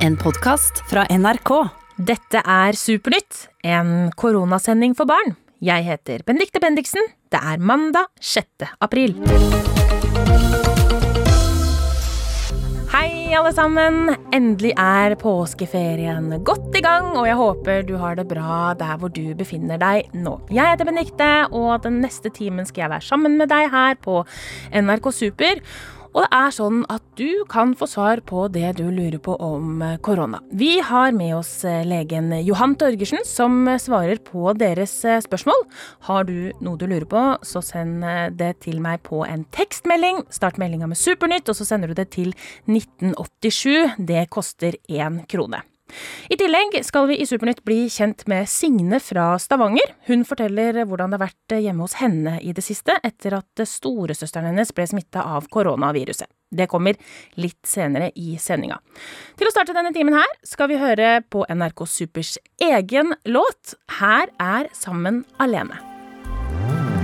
En podkast fra NRK. Dette er Supernytt, en koronasending for barn. Jeg heter Bendikte Bendiksen. Det er mandag 6. april. Hei, alle sammen. Endelig er påskeferien godt i gang, og jeg håper du har det bra der hvor du befinner deg nå. Jeg heter Benikte, og den neste timen skal jeg være sammen med deg her på NRK Super. Og det er sånn at du kan få svar på det du lurer på om eh, korona. Vi har med oss eh, legen Johan Torgersen, som eh, svarer på deres spørsmål. Har du noe du lurer på, så send det til meg på en tekstmelding. Start meldinga med Supernytt, og så sender du det til 1987. Det koster én krone. I tillegg skal vi i Supernytt bli kjent med Signe fra Stavanger. Hun forteller hvordan det har vært hjemme hos henne i det siste, etter at storesøsteren hennes ble smitta av koronaviruset. Det kommer litt senere i sendinga. Til å starte denne timen her skal vi høre på NRK Supers egen låt. Her er Sammen alene.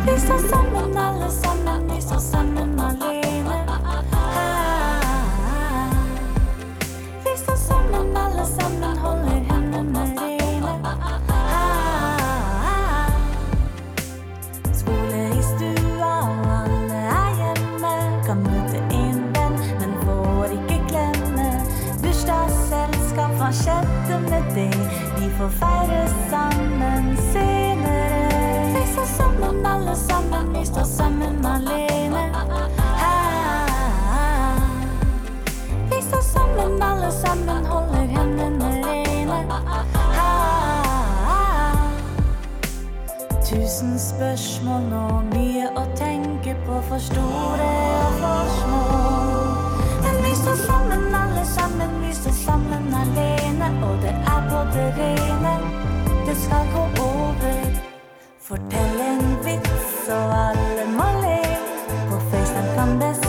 Vi står sammen alle sammen, vi står sammen alene. Bursdagsselskap, skjedd med deg? Vi får feire sammen senere. Vi står sammen alle sammen, vi står sammen alene. Vi står sammen alle sammen, holder hendene rene. Tusen spørsmål og mye å tenke på, for store og for små. Står sammen alle sammen, vi står sammen alene, og det er på det rene. Det skal gå over. Fortell en vits, og alle må le. På FaceTime kan bestemor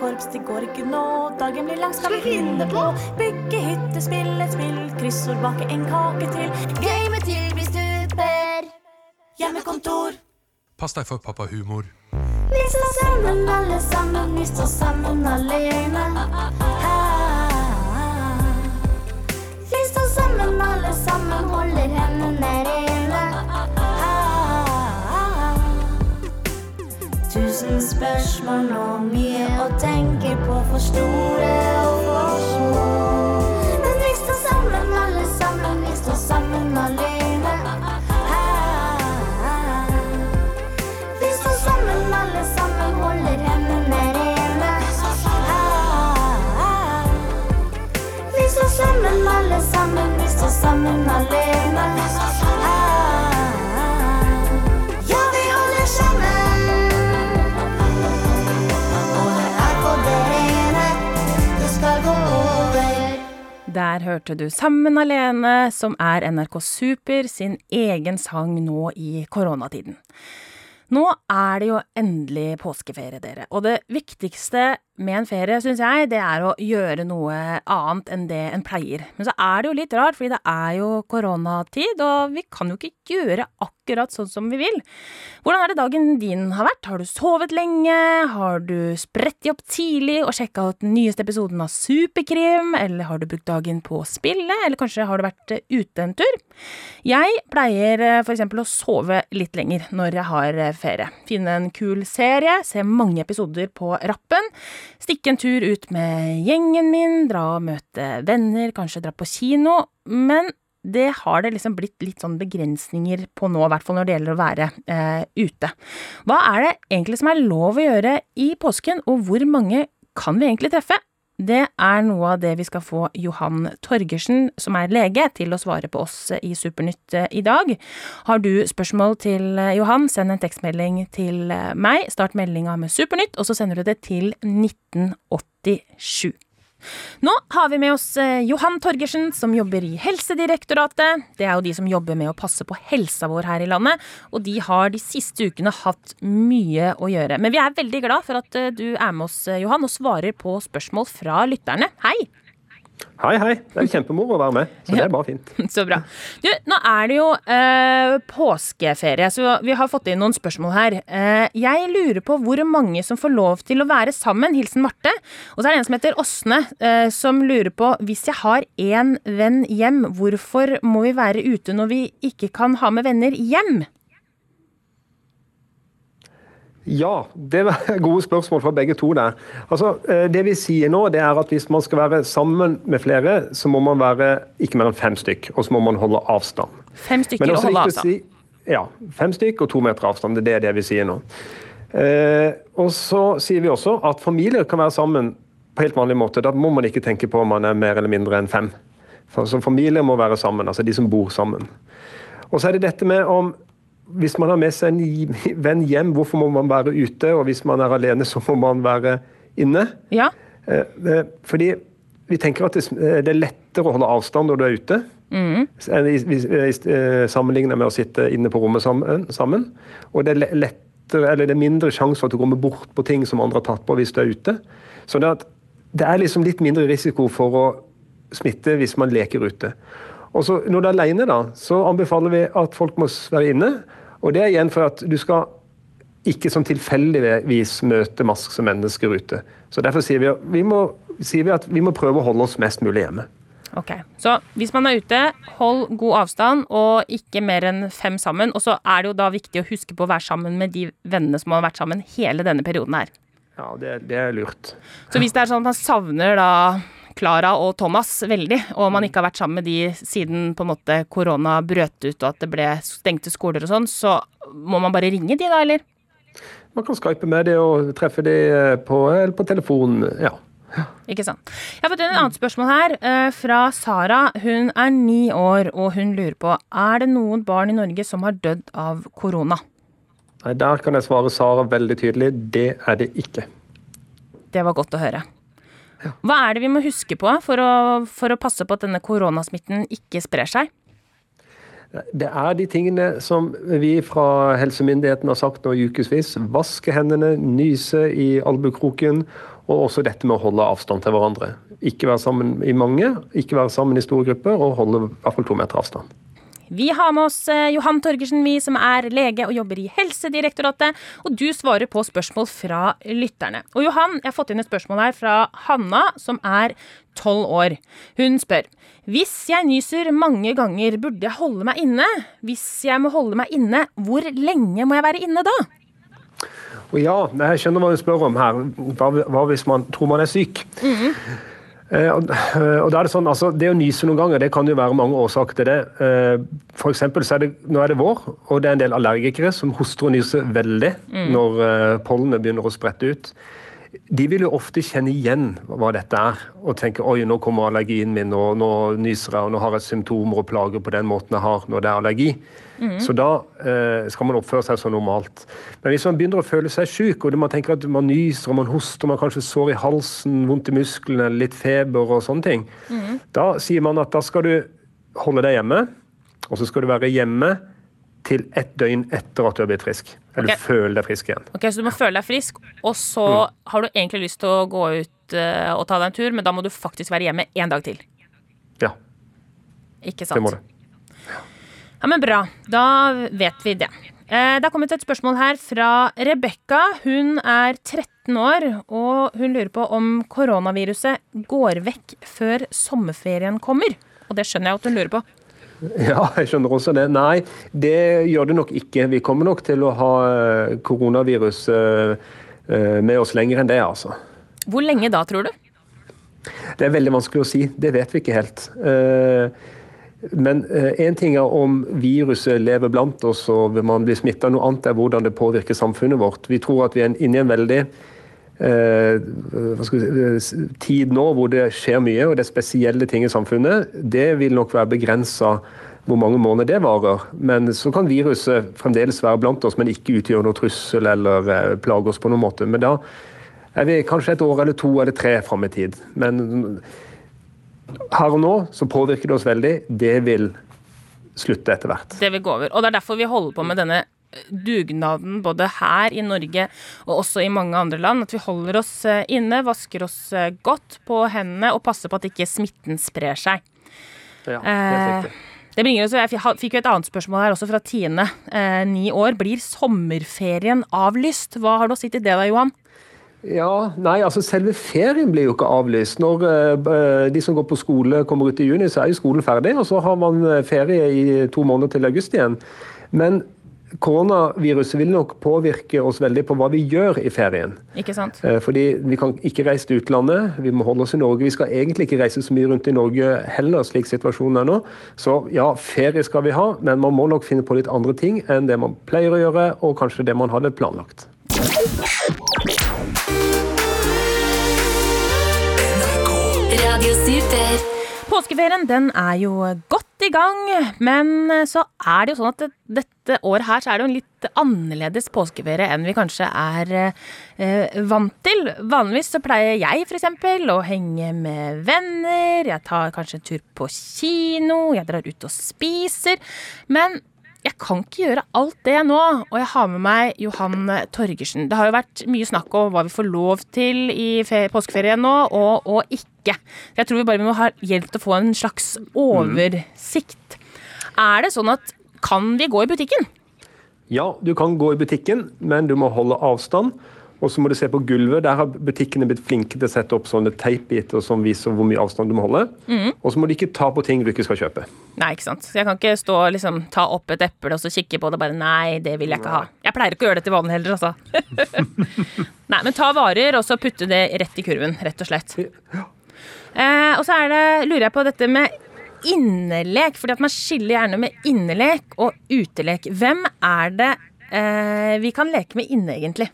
korps, det går ikke nå. Dagen blir lang, skal vi finne på. Bygge hytte, spille et spill, kryssord, bake en kake til. Game til vi stuper. Hjemmekontor. Pass deg for pappahumor. Vi står sammen, alle sammen, vi står sammen alene. Vi står sammen, alle sammen, holder hendene rene. Tusen spørsmål og mye å tenke på, for store og for små. Der hørte du Sammen alene, som er NRK Super sin egen sang nå i koronatiden. Nå er det jo endelig påskeferie, dere. Og det viktigste med en ferie, syns jeg, det er å gjøre noe annet enn det en pleier. Men så er det jo litt rart, fordi det er jo koronatid, og vi kan jo ikke gjøre akkurat sånn som vi vil. Hvordan er det dagen din har vært? Har du sovet lenge? Har du spredt opp tidlig og sjekka ut den nyeste episoden av Superkrim? Eller har du brukt dagen på å spille? Eller kanskje har du vært eh, ute en tur? Jeg pleier f.eks. for eksempel å sove litt lenger når jeg har eh, ferie. Finne en kul serie, se mange episoder på rappen. Stikke en tur ut med gjengen min, dra og møte venner, kanskje dra på kino. Men det har det liksom blitt litt sånn begrensninger på nå, i hvert fall når det gjelder å være eh, ute. Hva er det egentlig som er lov å gjøre i påsken, og hvor mange kan vi egentlig treffe? Det er noe av det vi skal få Johan Torgersen, som er lege, til å svare på oss i Supernytt i dag. Har du spørsmål til Johan, send en tekstmelding til meg. Start meldinga med Supernytt, og så sender du det til 1987. Nå har vi med oss eh, Johan Torgersen, som jobber i Helsedirektoratet. Det er jo de som jobber med å passe på helsa vår her i landet, og de har de siste ukene hatt mye å gjøre. Men vi er veldig glad for at eh, du er med oss, eh, Johan, og svarer på spørsmål fra lytterne. Hei! Hei, hei. Det er kjempemoro å være med. Så det er bare fint. Så bra. Du, nå er det jo eh, påskeferie, så vi har fått inn noen spørsmål her. Eh, jeg lurer på hvor mange som får lov til å være sammen. Hilsen Marte. Og så er det en som heter Åsne, eh, som lurer på hvis jeg har én venn hjem, hvorfor må vi være ute når vi ikke kan ha med venner hjem? Ja, det var gode spørsmål fra begge to der. Altså, eh, det vi sier nå, det er at hvis man skal være sammen med flere, så må man være ikke mer enn fem stykk, og så må man holde avstand. Fem stykker og holde avstand? Si, ja. Fem stykk og to meter avstand. Det er det vi sier nå. Eh, og så sier vi også at familier kan være sammen på helt vanlig måte. Da må man ikke tenke på om man er mer eller mindre enn fem. For, så familier må være sammen, altså de som bor sammen. Og så er det dette med om hvis man har med seg en venn hjem, hvorfor må man være ute? Og hvis man er alene, så må man være inne. Ja. Eh, eh, fordi vi tenker at det er lettere å holde avstand når du er ute. Mm. Sammenlignet med å sitte inne på rommet sammen. Og det er, lettere, eller det er mindre sjanse for at du kommer bort på ting som andre har tatt på hvis du er ute. Så det, det er liksom litt mindre risiko for å smitte hvis man leker ute. Og så Når du er alene, da, så anbefaler vi at folk må være inne. Og det er igjen for at du skal ikke som tilfeldigvis møte masse mennesker ute. Så Derfor sier vi, vi, må, sier vi at vi må prøve å holde oss mest mulig hjemme. Ok, Så hvis man er ute, hold god avstand og ikke mer enn fem sammen. Og så er det jo da viktig å huske på å være sammen med de vennene som har vært sammen hele denne perioden her. Ja, det, det er lurt. Så hvis det er sånn at man savner da Klara og Thomas veldig, og man ikke har vært sammen med de siden på en måte korona brøt ut og at det ble stengte skoler og sånn, så må man bare ringe de da, eller? Man kan skype med de og treffe de eh, på, på telefon, ja. Ikke sant. Jeg har fått et annet spørsmål her, eh, fra Sara. Hun er ni år, og hun lurer på er det noen barn i Norge som har dødd av korona. Nei, Der kan jeg svare Sara veldig tydelig. Det er det ikke. Det var godt å høre. Hva er det vi må huske på for å, for å passe på at denne koronasmitten ikke sprer seg? Det er de tingene som vi fra helsemyndighetene har sagt nå i ukevis. Vaske hendene, nyse i albukroken, og også dette med å holde avstand til hverandre. Ikke være sammen i mange, ikke være sammen i store grupper, og holde i hvert fall to meter avstand. Vi har med oss eh, Johan Torgersen, vi som er lege og jobber i Helsedirektoratet. Og du svarer på spørsmål fra lytterne. Og Johan, jeg har fått inn et spørsmål her fra Hanna, som er tolv år. Hun spør hvis jeg nyser mange ganger, burde jeg holde meg inne? Hvis jeg må holde meg inne, hvor lenge må jeg være inne da? Ja, jeg skjønner hva hun spør om her. Hva, hva hvis man tror man er syk? Mm -hmm. Eh, og, da er Det sånn, altså, det å nyse noen ganger det kan jo være mange årsaker til det. Eh, for så er det, Nå er det vår, og det er en del allergikere som hoster og nyser veldig mm. når eh, pollenet begynner å sprette ut. De vil jo ofte kjenne igjen hva dette er, og tenke oi, nå kommer allergien min, og nå nyser jeg, og nå har jeg symptomer og plager på den måten jeg har når det er allergi. Mm. Så da eh, skal man oppføre seg som normalt. Men hvis man begynner å føle seg syk, og man tenker at man nyser og man hoster, man kanskje sår i halsen, vondt i musklene, litt feber og sånne ting, mm. da sier man at da skal du holde deg hjemme, og så skal du være hjemme til ett døgn etter at du har blitt frisk. Eller okay. du føler deg frisk igjen. Ok, Så du må føle deg frisk, og så mm. har du egentlig lyst til å gå ut uh, og ta deg en tur, men da må du faktisk være hjemme én dag til. Ja. Ikke sant? Det må du. Ja, men bra. Da vet vi det. Eh, det har kommet et spørsmål her fra Rebekka. Hun er 13 år, og hun lurer på om koronaviruset går vekk før sommerferien kommer. Og det skjønner jeg at hun lurer på. Ja, jeg skjønner også det. Nei, det gjør det nok ikke. Vi kommer nok til å ha eh, koronavirus eh, med oss lenger enn det, altså. Hvor lenge da, tror du? Det er veldig vanskelig å si. Det vet vi ikke helt. Men én eh, ting er om viruset lever blant oss og man blir smitta. Noe annet er hvordan det påvirker samfunnet vårt. Vi tror at vi er inne i en veldig eh, si, eh, tid nå hvor det skjer mye, og det er spesielle ting i samfunnet, det vil nok være begrensa hvor mange måneder det varer. Men så kan viruset fremdeles være blant oss, men ikke utgjøre noe trussel eller eh, plage oss på noen måte. Men da er vi kanskje et år eller to eller tre fram i tid. Men her og nå så påvirker det oss veldig. Det vil slutte etter hvert. Det vil gå over. Og det er derfor vi holder på med denne dugnaden både her i Norge og også i mange andre land. At vi holder oss eh, inne, vasker oss eh, godt på hendene og passer på at ikke smitten sprer seg. Ja, det er riktig. Det bringer oss, Jeg fikk jo et annet spørsmål her også fra Tine. Eh, ni år. Blir sommerferien avlyst? Hva har du å si til det da, Johan? Ja, nei, altså Selve ferien blir jo ikke avlyst. Når uh, de som går på skole kommer ut i juni, så er jo skolen ferdig. Og så har man ferie i to måneder til august igjen. Men koronaviruset vil nok påvirke oss veldig på hva vi gjør i ferien. Ikke sant? Uh, fordi vi kan ikke reise til utlandet, vi må holde oss i Norge. Vi skal egentlig ikke reise så mye rundt i Norge heller, slik situasjonen er nå. Så ja, ferie skal vi ha, men man må nok finne på litt andre ting enn det man pleier å gjøre, og kanskje det man hadde planlagt. Påskeferien den er jo godt i gang, men så er det jo sånn at dette året her så er det jo en litt annerledes påskeferie enn vi kanskje er eh, vant til. Vanligvis så pleier jeg f.eks. å henge med venner, jeg tar kanskje en tur på kino, jeg drar ut og spiser. Men jeg kan ikke gjøre alt det nå, og jeg har med meg Johan Torgersen. Det har jo vært mye snakk om hva vi får lov til i påskeferien nå, og, og ikke. Jeg tror vi bare må ha hjelp til å få en slags oversikt. Er det sånn at kan vi gå i butikken? Ja, du kan gå i butikken, men du må holde avstand. Og så må du se på gulvet. Der har butikkene blitt flinke til å sette opp sånne teipbiter som viser hvor mye avstand du må holde. Mm. Og så må du ikke ta på ting du ikke skal kjøpe. Nei, ikke sant. Så jeg kan ikke stå og liksom, ta opp et eple og så kikke på det og bare Nei, det vil jeg ikke ha. Jeg pleier ikke å gjøre det til vanlig heller, altså. Nei, men ta varer og så putte det rett i kurven, rett og slett. Eh, og så er det, lurer jeg på dette med innelek, fordi at man skiller gjerne med innelek og utelek. Hvem er det eh, vi kan leke med inne, egentlig?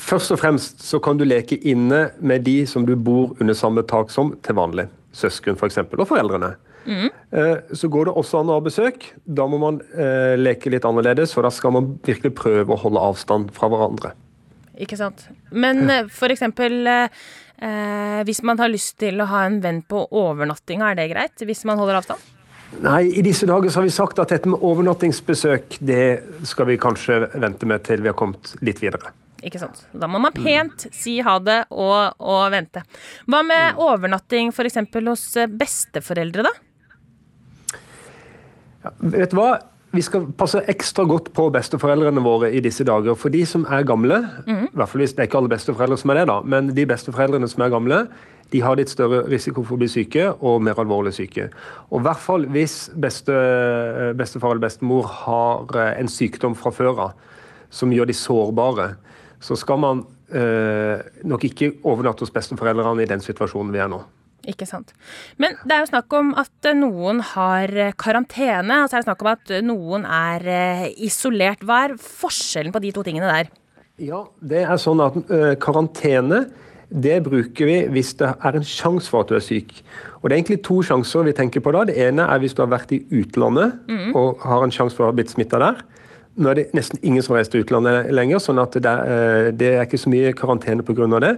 Først og fremst så kan du leke inne med de som du bor under samme tak som til vanlig. Søsken f.eks. For og foreldrene. Mm. Så går det også an å ha besøk. Da må man eh, leke litt annerledes, for da skal man virkelig prøve å holde avstand fra hverandre. Ikke sant. Men eh, eksempel eh, hvis man har lyst til å ha en venn på overnattinga, er det greit? Hvis man holder avstand? Nei, i disse dager så har vi sagt at dette med overnattingsbesøk, det skal vi kanskje vente med til vi har kommet litt videre. Ikke sant. Da må man pent si ha det og, og vente. Hva med overnatting f.eks. hos besteforeldre, da? Ja, vet du hva? Vi skal passe ekstra godt på besteforeldrene våre i disse dager. For de som er gamle, mm. i hvert fall hvis det er ikke alle besteforeldre som er det, da, men de besteforeldrene som er gamle, de har litt større risiko for å bli syke og mer alvorlig syke. Og i hvert fall hvis beste, bestefar eller bestemor har eh, en sykdom fra før av som gjør de sårbare, så skal man eh, nok ikke overnatte hos besteforeldrene i den situasjonen vi er nå. Ikke sant. Men det er jo snakk om at eh, noen har eh, karantene, og så er det snakk om at noen er eh, isolert. Hva er forskjellen på de to tingene der? Ja, det er sånn at eh, karantene det bruker vi hvis det er en sjanse for at du er syk. Og Det er egentlig to sjanser vi tenker på da. Det ene er hvis du har vært i utlandet og har en sjanse for å ha blitt smitta der. Nå er det nesten ingen som reiser til utlandet lenger, sånn at det er, eh, det er ikke så mye karantene pga. det.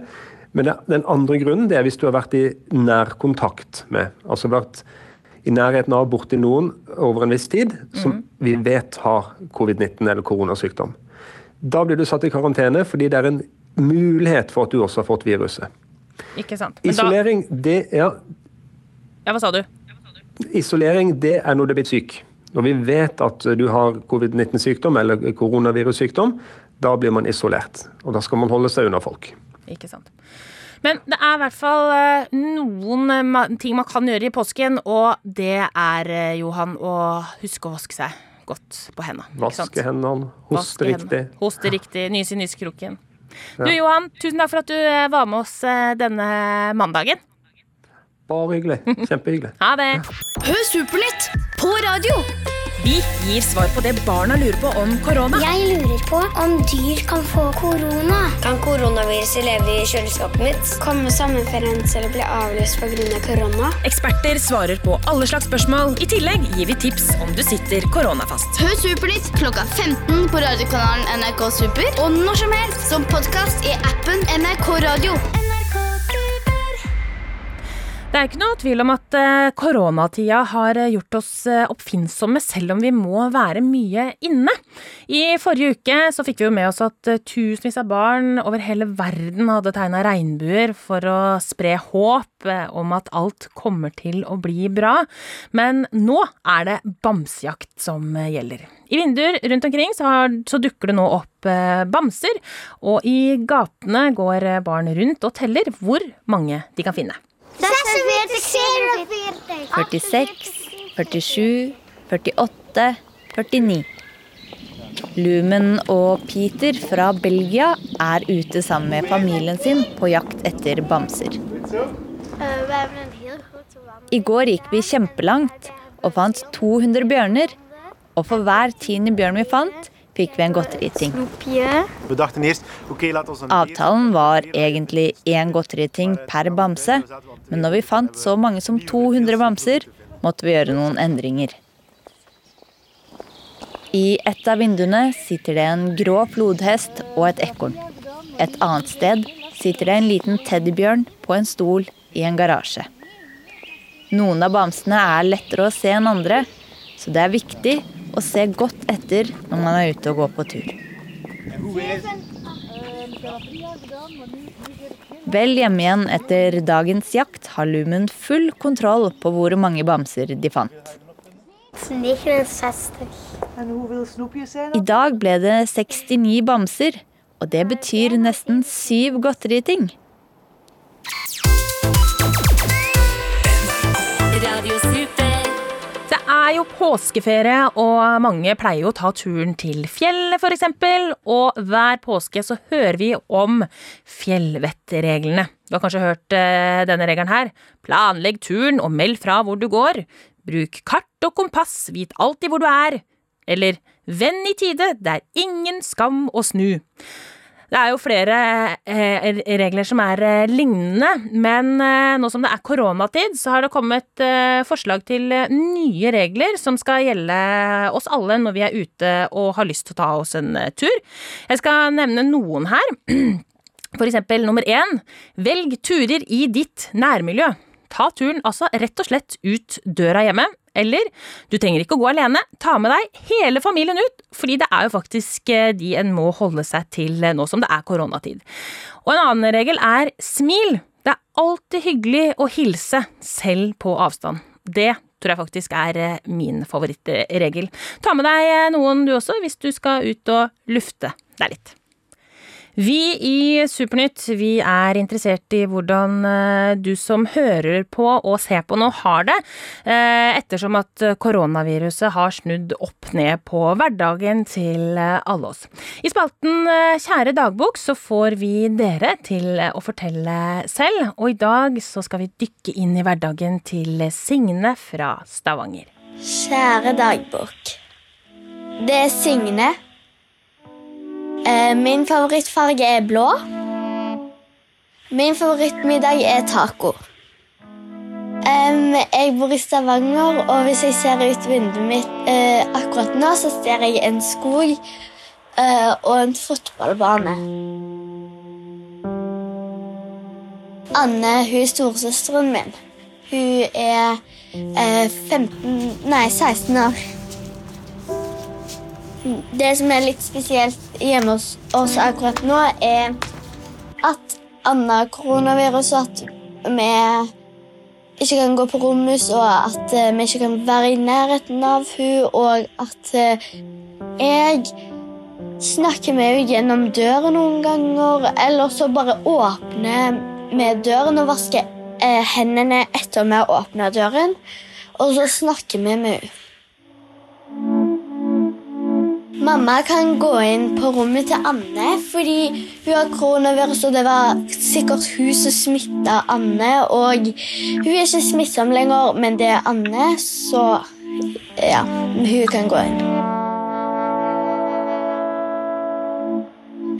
Men den andre grunnen det er hvis du har vært i nær kontakt med. Altså vært i nærheten av borti noen over en viss tid som vi vet har covid-19 eller koronasykdom. Da blir du satt i karantene fordi det er en mulighet for at du også har fått viruset. Ikke sant. Men da, Isolering, det, ja, ja, hva sa du? isolering det er når du er blitt syk. Når vi vet at du har covid-19-sykdom eller koronavirussykdom, da blir man isolert. Og da skal man holde seg unna folk. Ikke sant. Men det er i hvert fall eh, noen eh, ting man kan gjøre i påsken, og det er, eh, Johan, å huske å vaske seg godt på hendene. ikke sant? Vaske hendene, hoste riktig. Hoste riktig. Nyse i nysekroken. Du Johan, tusen takk for at du var med oss denne mandagen. Bare hyggelig. Kjempehyggelig. Ha det. Hør Supernytt på radio! Vi gir svar på det barna lurer på om korona. Jeg lurer på om dyr kan få korona. Kan koronaviruset leve i kjøleskapet mitt? Kommer sommerferien til å bli avlyst pga. korona? Eksperter svarer på alle slags spørsmål. I tillegg gir vi tips om du sitter koronafast. Hør Supernytt klokka 15 på radiokanalen NRK Super og når som helst som podkast i appen NRK Radio. Det er ikke noe tvil om at eh, koronatida har eh, gjort oss eh, oppfinnsomme, selv om vi må være mye inne. I forrige uke så fikk vi jo med oss at tusenvis av barn over hele verden hadde tegna regnbuer for å spre håp om at alt kommer til å bli bra. Men nå er det bamsejakt som gjelder. I vinduer rundt omkring så, har, så dukker det nå opp bamser, og i gatene går barn rundt og teller hvor mange de kan finne. 46, 47, 48, 49. Lumen og Peter fra Belgia er ute sammen med familien sin på jakt etter bamser. I går gikk vi kjempelangt og fant 200 bjørner. Og for hver tiende bjørn vi fant, fikk vi en godteriting. Avtalen var egentlig én godteriting per bamse, men når vi fant så mange som 200 bamser, måtte vi gjøre noen endringer. I et av vinduene sitter det en grå flodhest og et ekorn. Et annet sted sitter det en liten teddybjørn på en stol i en garasje. Noen av bamsene er lettere å se enn andre, så det er viktig å se godt etter når man er ute og går på tur. Vel hjemme igjen etter dagens jakt har Lumen full kontroll på hvor mange bamser de fant. I dag ble det 69 bamser, og det betyr nesten syv godteriting. Radio er jo påskeferie, og mange pleier jo å ta turen til fjellet f.eks. Og hver påske så hører vi om fjellvettreglene. Du har kanskje hørt eh, denne regelen her. Planlegg turen og meld fra hvor du går. Bruk kart og kompass, vit alltid hvor du er. Eller venn i tide, det er ingen skam å snu. Det er jo flere eh, regler som er eh, lignende, men eh, nå som det er koronatid, så har det kommet eh, forslag til eh, nye regler som skal gjelde oss alle når vi er ute og har lyst til å ta oss en eh, tur. Jeg skal nevne noen her. For eksempel nummer én, velg turer i ditt nærmiljø. Ta turen altså rett og slett ut døra hjemme. Eller du trenger ikke å gå alene, ta med deg hele familien ut, fordi det er jo faktisk eh, de en må holde seg til eh, nå som det er koronatid. Og en annen regel er smil. Det er alltid hyggelig å hilse, selv på avstand. Det tror jeg faktisk er eh, min favorittregel. Ta med deg noen du også, hvis du skal ut og lufte deg litt. Vi i Supernytt vi er interessert i hvordan eh, du som hører på og ser på nå har det, eh, ettersom at koronaviruset har snudd opp ned på hverdagen til eh, alle oss. I spalten eh, Kjære dagbok så får vi dere til eh, å fortelle selv, og i dag så skal vi dykke inn i hverdagen til Signe fra Stavanger. Kjære dagbok. Det er Signe. Eh, Min favorittfarge er blå. Min favorittmiddag er taco. Jeg bor i Stavanger, og hvis jeg ser ut vinduet mitt eh, akkurat nå, så ser jeg en skog eh, og en fotballbane. Anne hun er storesøsteren min. Hun er eh, 15 Nei, 16 år. Det som er litt spesielt hjemme hos oss akkurat nå, er at har koronavirus, at vi ikke kan gå på romhus, og at eh, vi ikke kan være i nærheten av hun, og at eh, jeg snakker med henne gjennom døren noen ganger, eller så bare åpner vi døren og vasker eh, hendene etter vi har åpna døren, og så snakker vi med henne. Mamma kan gå inn på rommet til Anne fordi hun har koronavirus, og det var sikkert hun som smitta Anne. Og hun er ikke smittsom lenger, men det er Anne, så Ja, hun kan gå inn.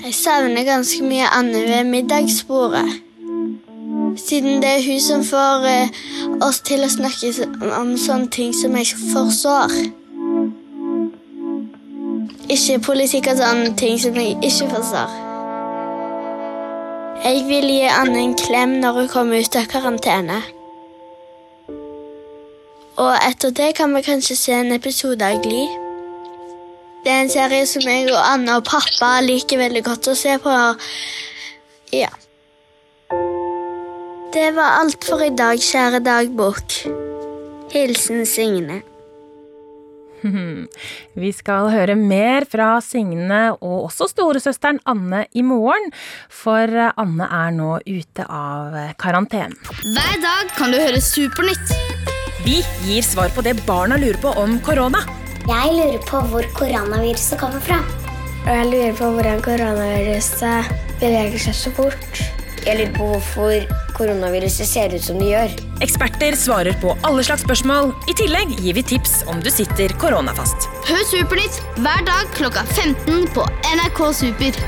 Jeg savner ganske mye Anne ved middagsbordet. Siden det er hun som får eh, oss til å snakke om sånne ting som jeg forstår. Ikke politikk og sånne ting som jeg ikke forstår. Jeg vil gi Anne en klem når hun kommer ut av karantene. Og etter det kan vi kanskje se en episode av Gli. Det er en serie som jeg og Anne og pappa liker veldig godt å se på. Ja. Det var alt for i dag, kjære dagbok. Hilsen Signe. Vi skal høre mer fra Signe og også storesøsteren Anne i morgen, for Anne er nå ute av karantenen. Hver dag kan du høre Supernytt. Vi gir svar på det barna lurer på om korona. Jeg lurer på hvor koronaviruset kommer fra. Og jeg lurer på hvordan koronaviruset beveger seg så fort. Jeg lurer på hvorfor koronaviruset ser ut som det gjør. Eksperter svarer på alle slags spørsmål. I tillegg gir vi tips om du sitter koronafast. Hør Supernytt hver dag klokka 15 på NRK Super.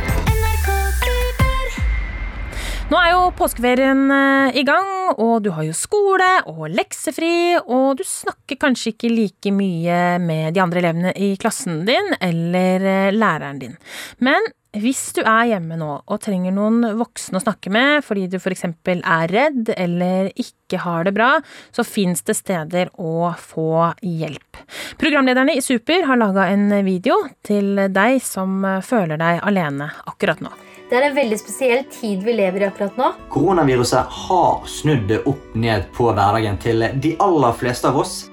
Nå er jo påskeferien eh, i gang, og du har jo skole og leksefri, og du snakker kanskje ikke like mye med de andre elevene i klassen din eller eh, læreren din. Men hvis du er hjemme nå og trenger noen voksne å snakke med fordi du f.eks. er redd eller ikke har det bra, så fins det steder å få hjelp. Programlederne i Super har laga en video til deg som føler deg alene akkurat nå. Det er en veldig spesiell tid vi lever i akkurat nå. Koronaviruset har snudd det opp ned på hverdagen til de aller fleste av oss.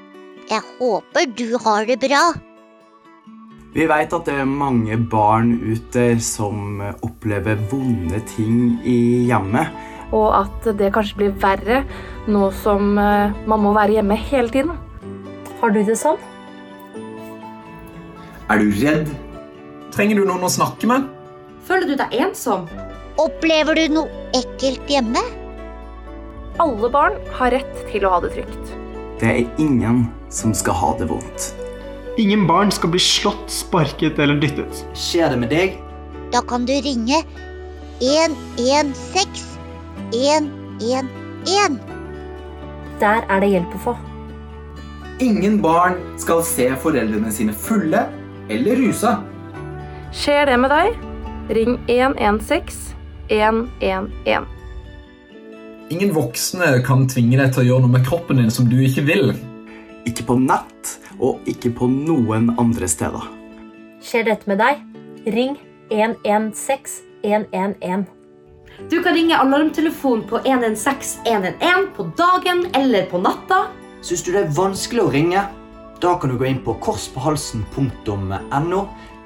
Jeg håper du har det bra. Vi vet at det er mange barn ute som opplever vonde ting i hjemmet. Og at det kanskje blir verre nå som eh, man må være hjemme hele tiden. Har du det sånn? Er du redd? Trenger du noen å snakke med? Føler du deg ensom? Opplever du noe ekkelt hjemme? Alle barn har rett til å ha det trygt. Det er ingen som skal ha det vondt. Ingen barn skal bli slått, sparket eller dyttet. Skjer det med deg? Da kan du ringe 116 111. Der er det hjelp å få. Ingen barn skal se foreldrene sine fulle eller rusa. Skjer det med deg? Ring 116 111. Ingen voksne kan tvinge deg til å gjøre noe med kroppen din som du ikke vil. Ikke på nett, og ikke på noen andre steder. Skjer dette med deg? Ring 116 111. Du kan ringe alarmtelefonen på 116 111 på dagen eller på natta. Syns du det er vanskelig å ringe? Da kan du gå inn på korspåhalsen.no.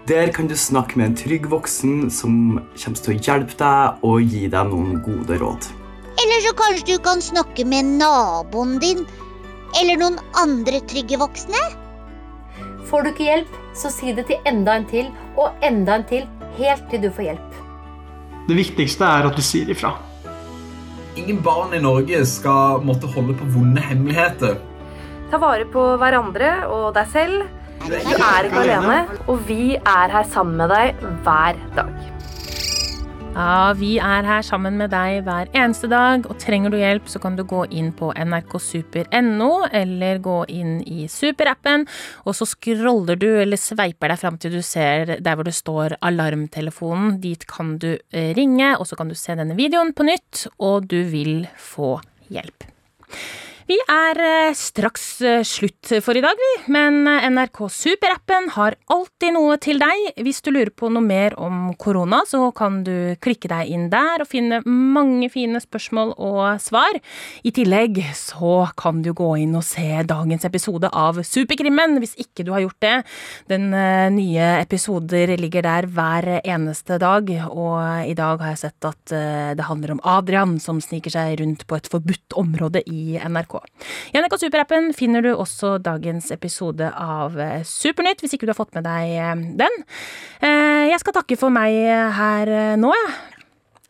Der kan du snakke med en trygg voksen som kommer til å hjelpe deg og gi deg noen gode råd. Eller så kanskje du kan snakke med naboen din eller noen andre trygge voksne? Får du ikke hjelp, så si det til enda en til og enda en til, helt til du får hjelp. Det viktigste er at du sier ifra. Ingen barn i Norge skal måtte holde på vonde hemmeligheter. Ta vare på hverandre og deg selv. Du er ikke alene, og vi er her sammen med deg hver dag. Ja, vi er her sammen med deg hver eneste dag, og trenger du hjelp, så kan du gå inn på nrksuper.no, eller gå inn i superappen, og så scroller du eller sveiper deg fram til du ser der hvor det står alarmtelefonen. Dit kan du eh, ringe, og så kan du se denne videoen på nytt, og du vil få hjelp. Vi er eh, straks eh, slutt for i dag, vi. Men eh, NRK Super-appen har alltid noe til deg. Hvis du lurer på noe mer om korona, så kan du klikke deg inn der og finne mange fine spørsmål og svar. I tillegg så kan du gå inn og se dagens episode av Superkrimmen, hvis ikke du har gjort det. Den nye episoder ligger der hver eneste dag, og i dag har jeg sett at det handler om Adrian som sniker seg rundt på et forbudt område i NRK. I NRK Super-appen finner du også dagens episode av eh, Supernytt, hvis ikke du har fått med deg eh, den. Eh, jeg skal takke for meg her nå, jeg.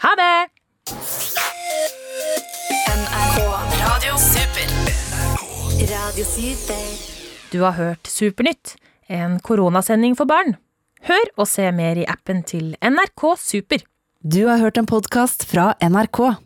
Ha det! Du har hørt Supernytt, en koronasending for barn. Hør og se mer i appen til NRK Super. Du har hørt en podkast fra NRK.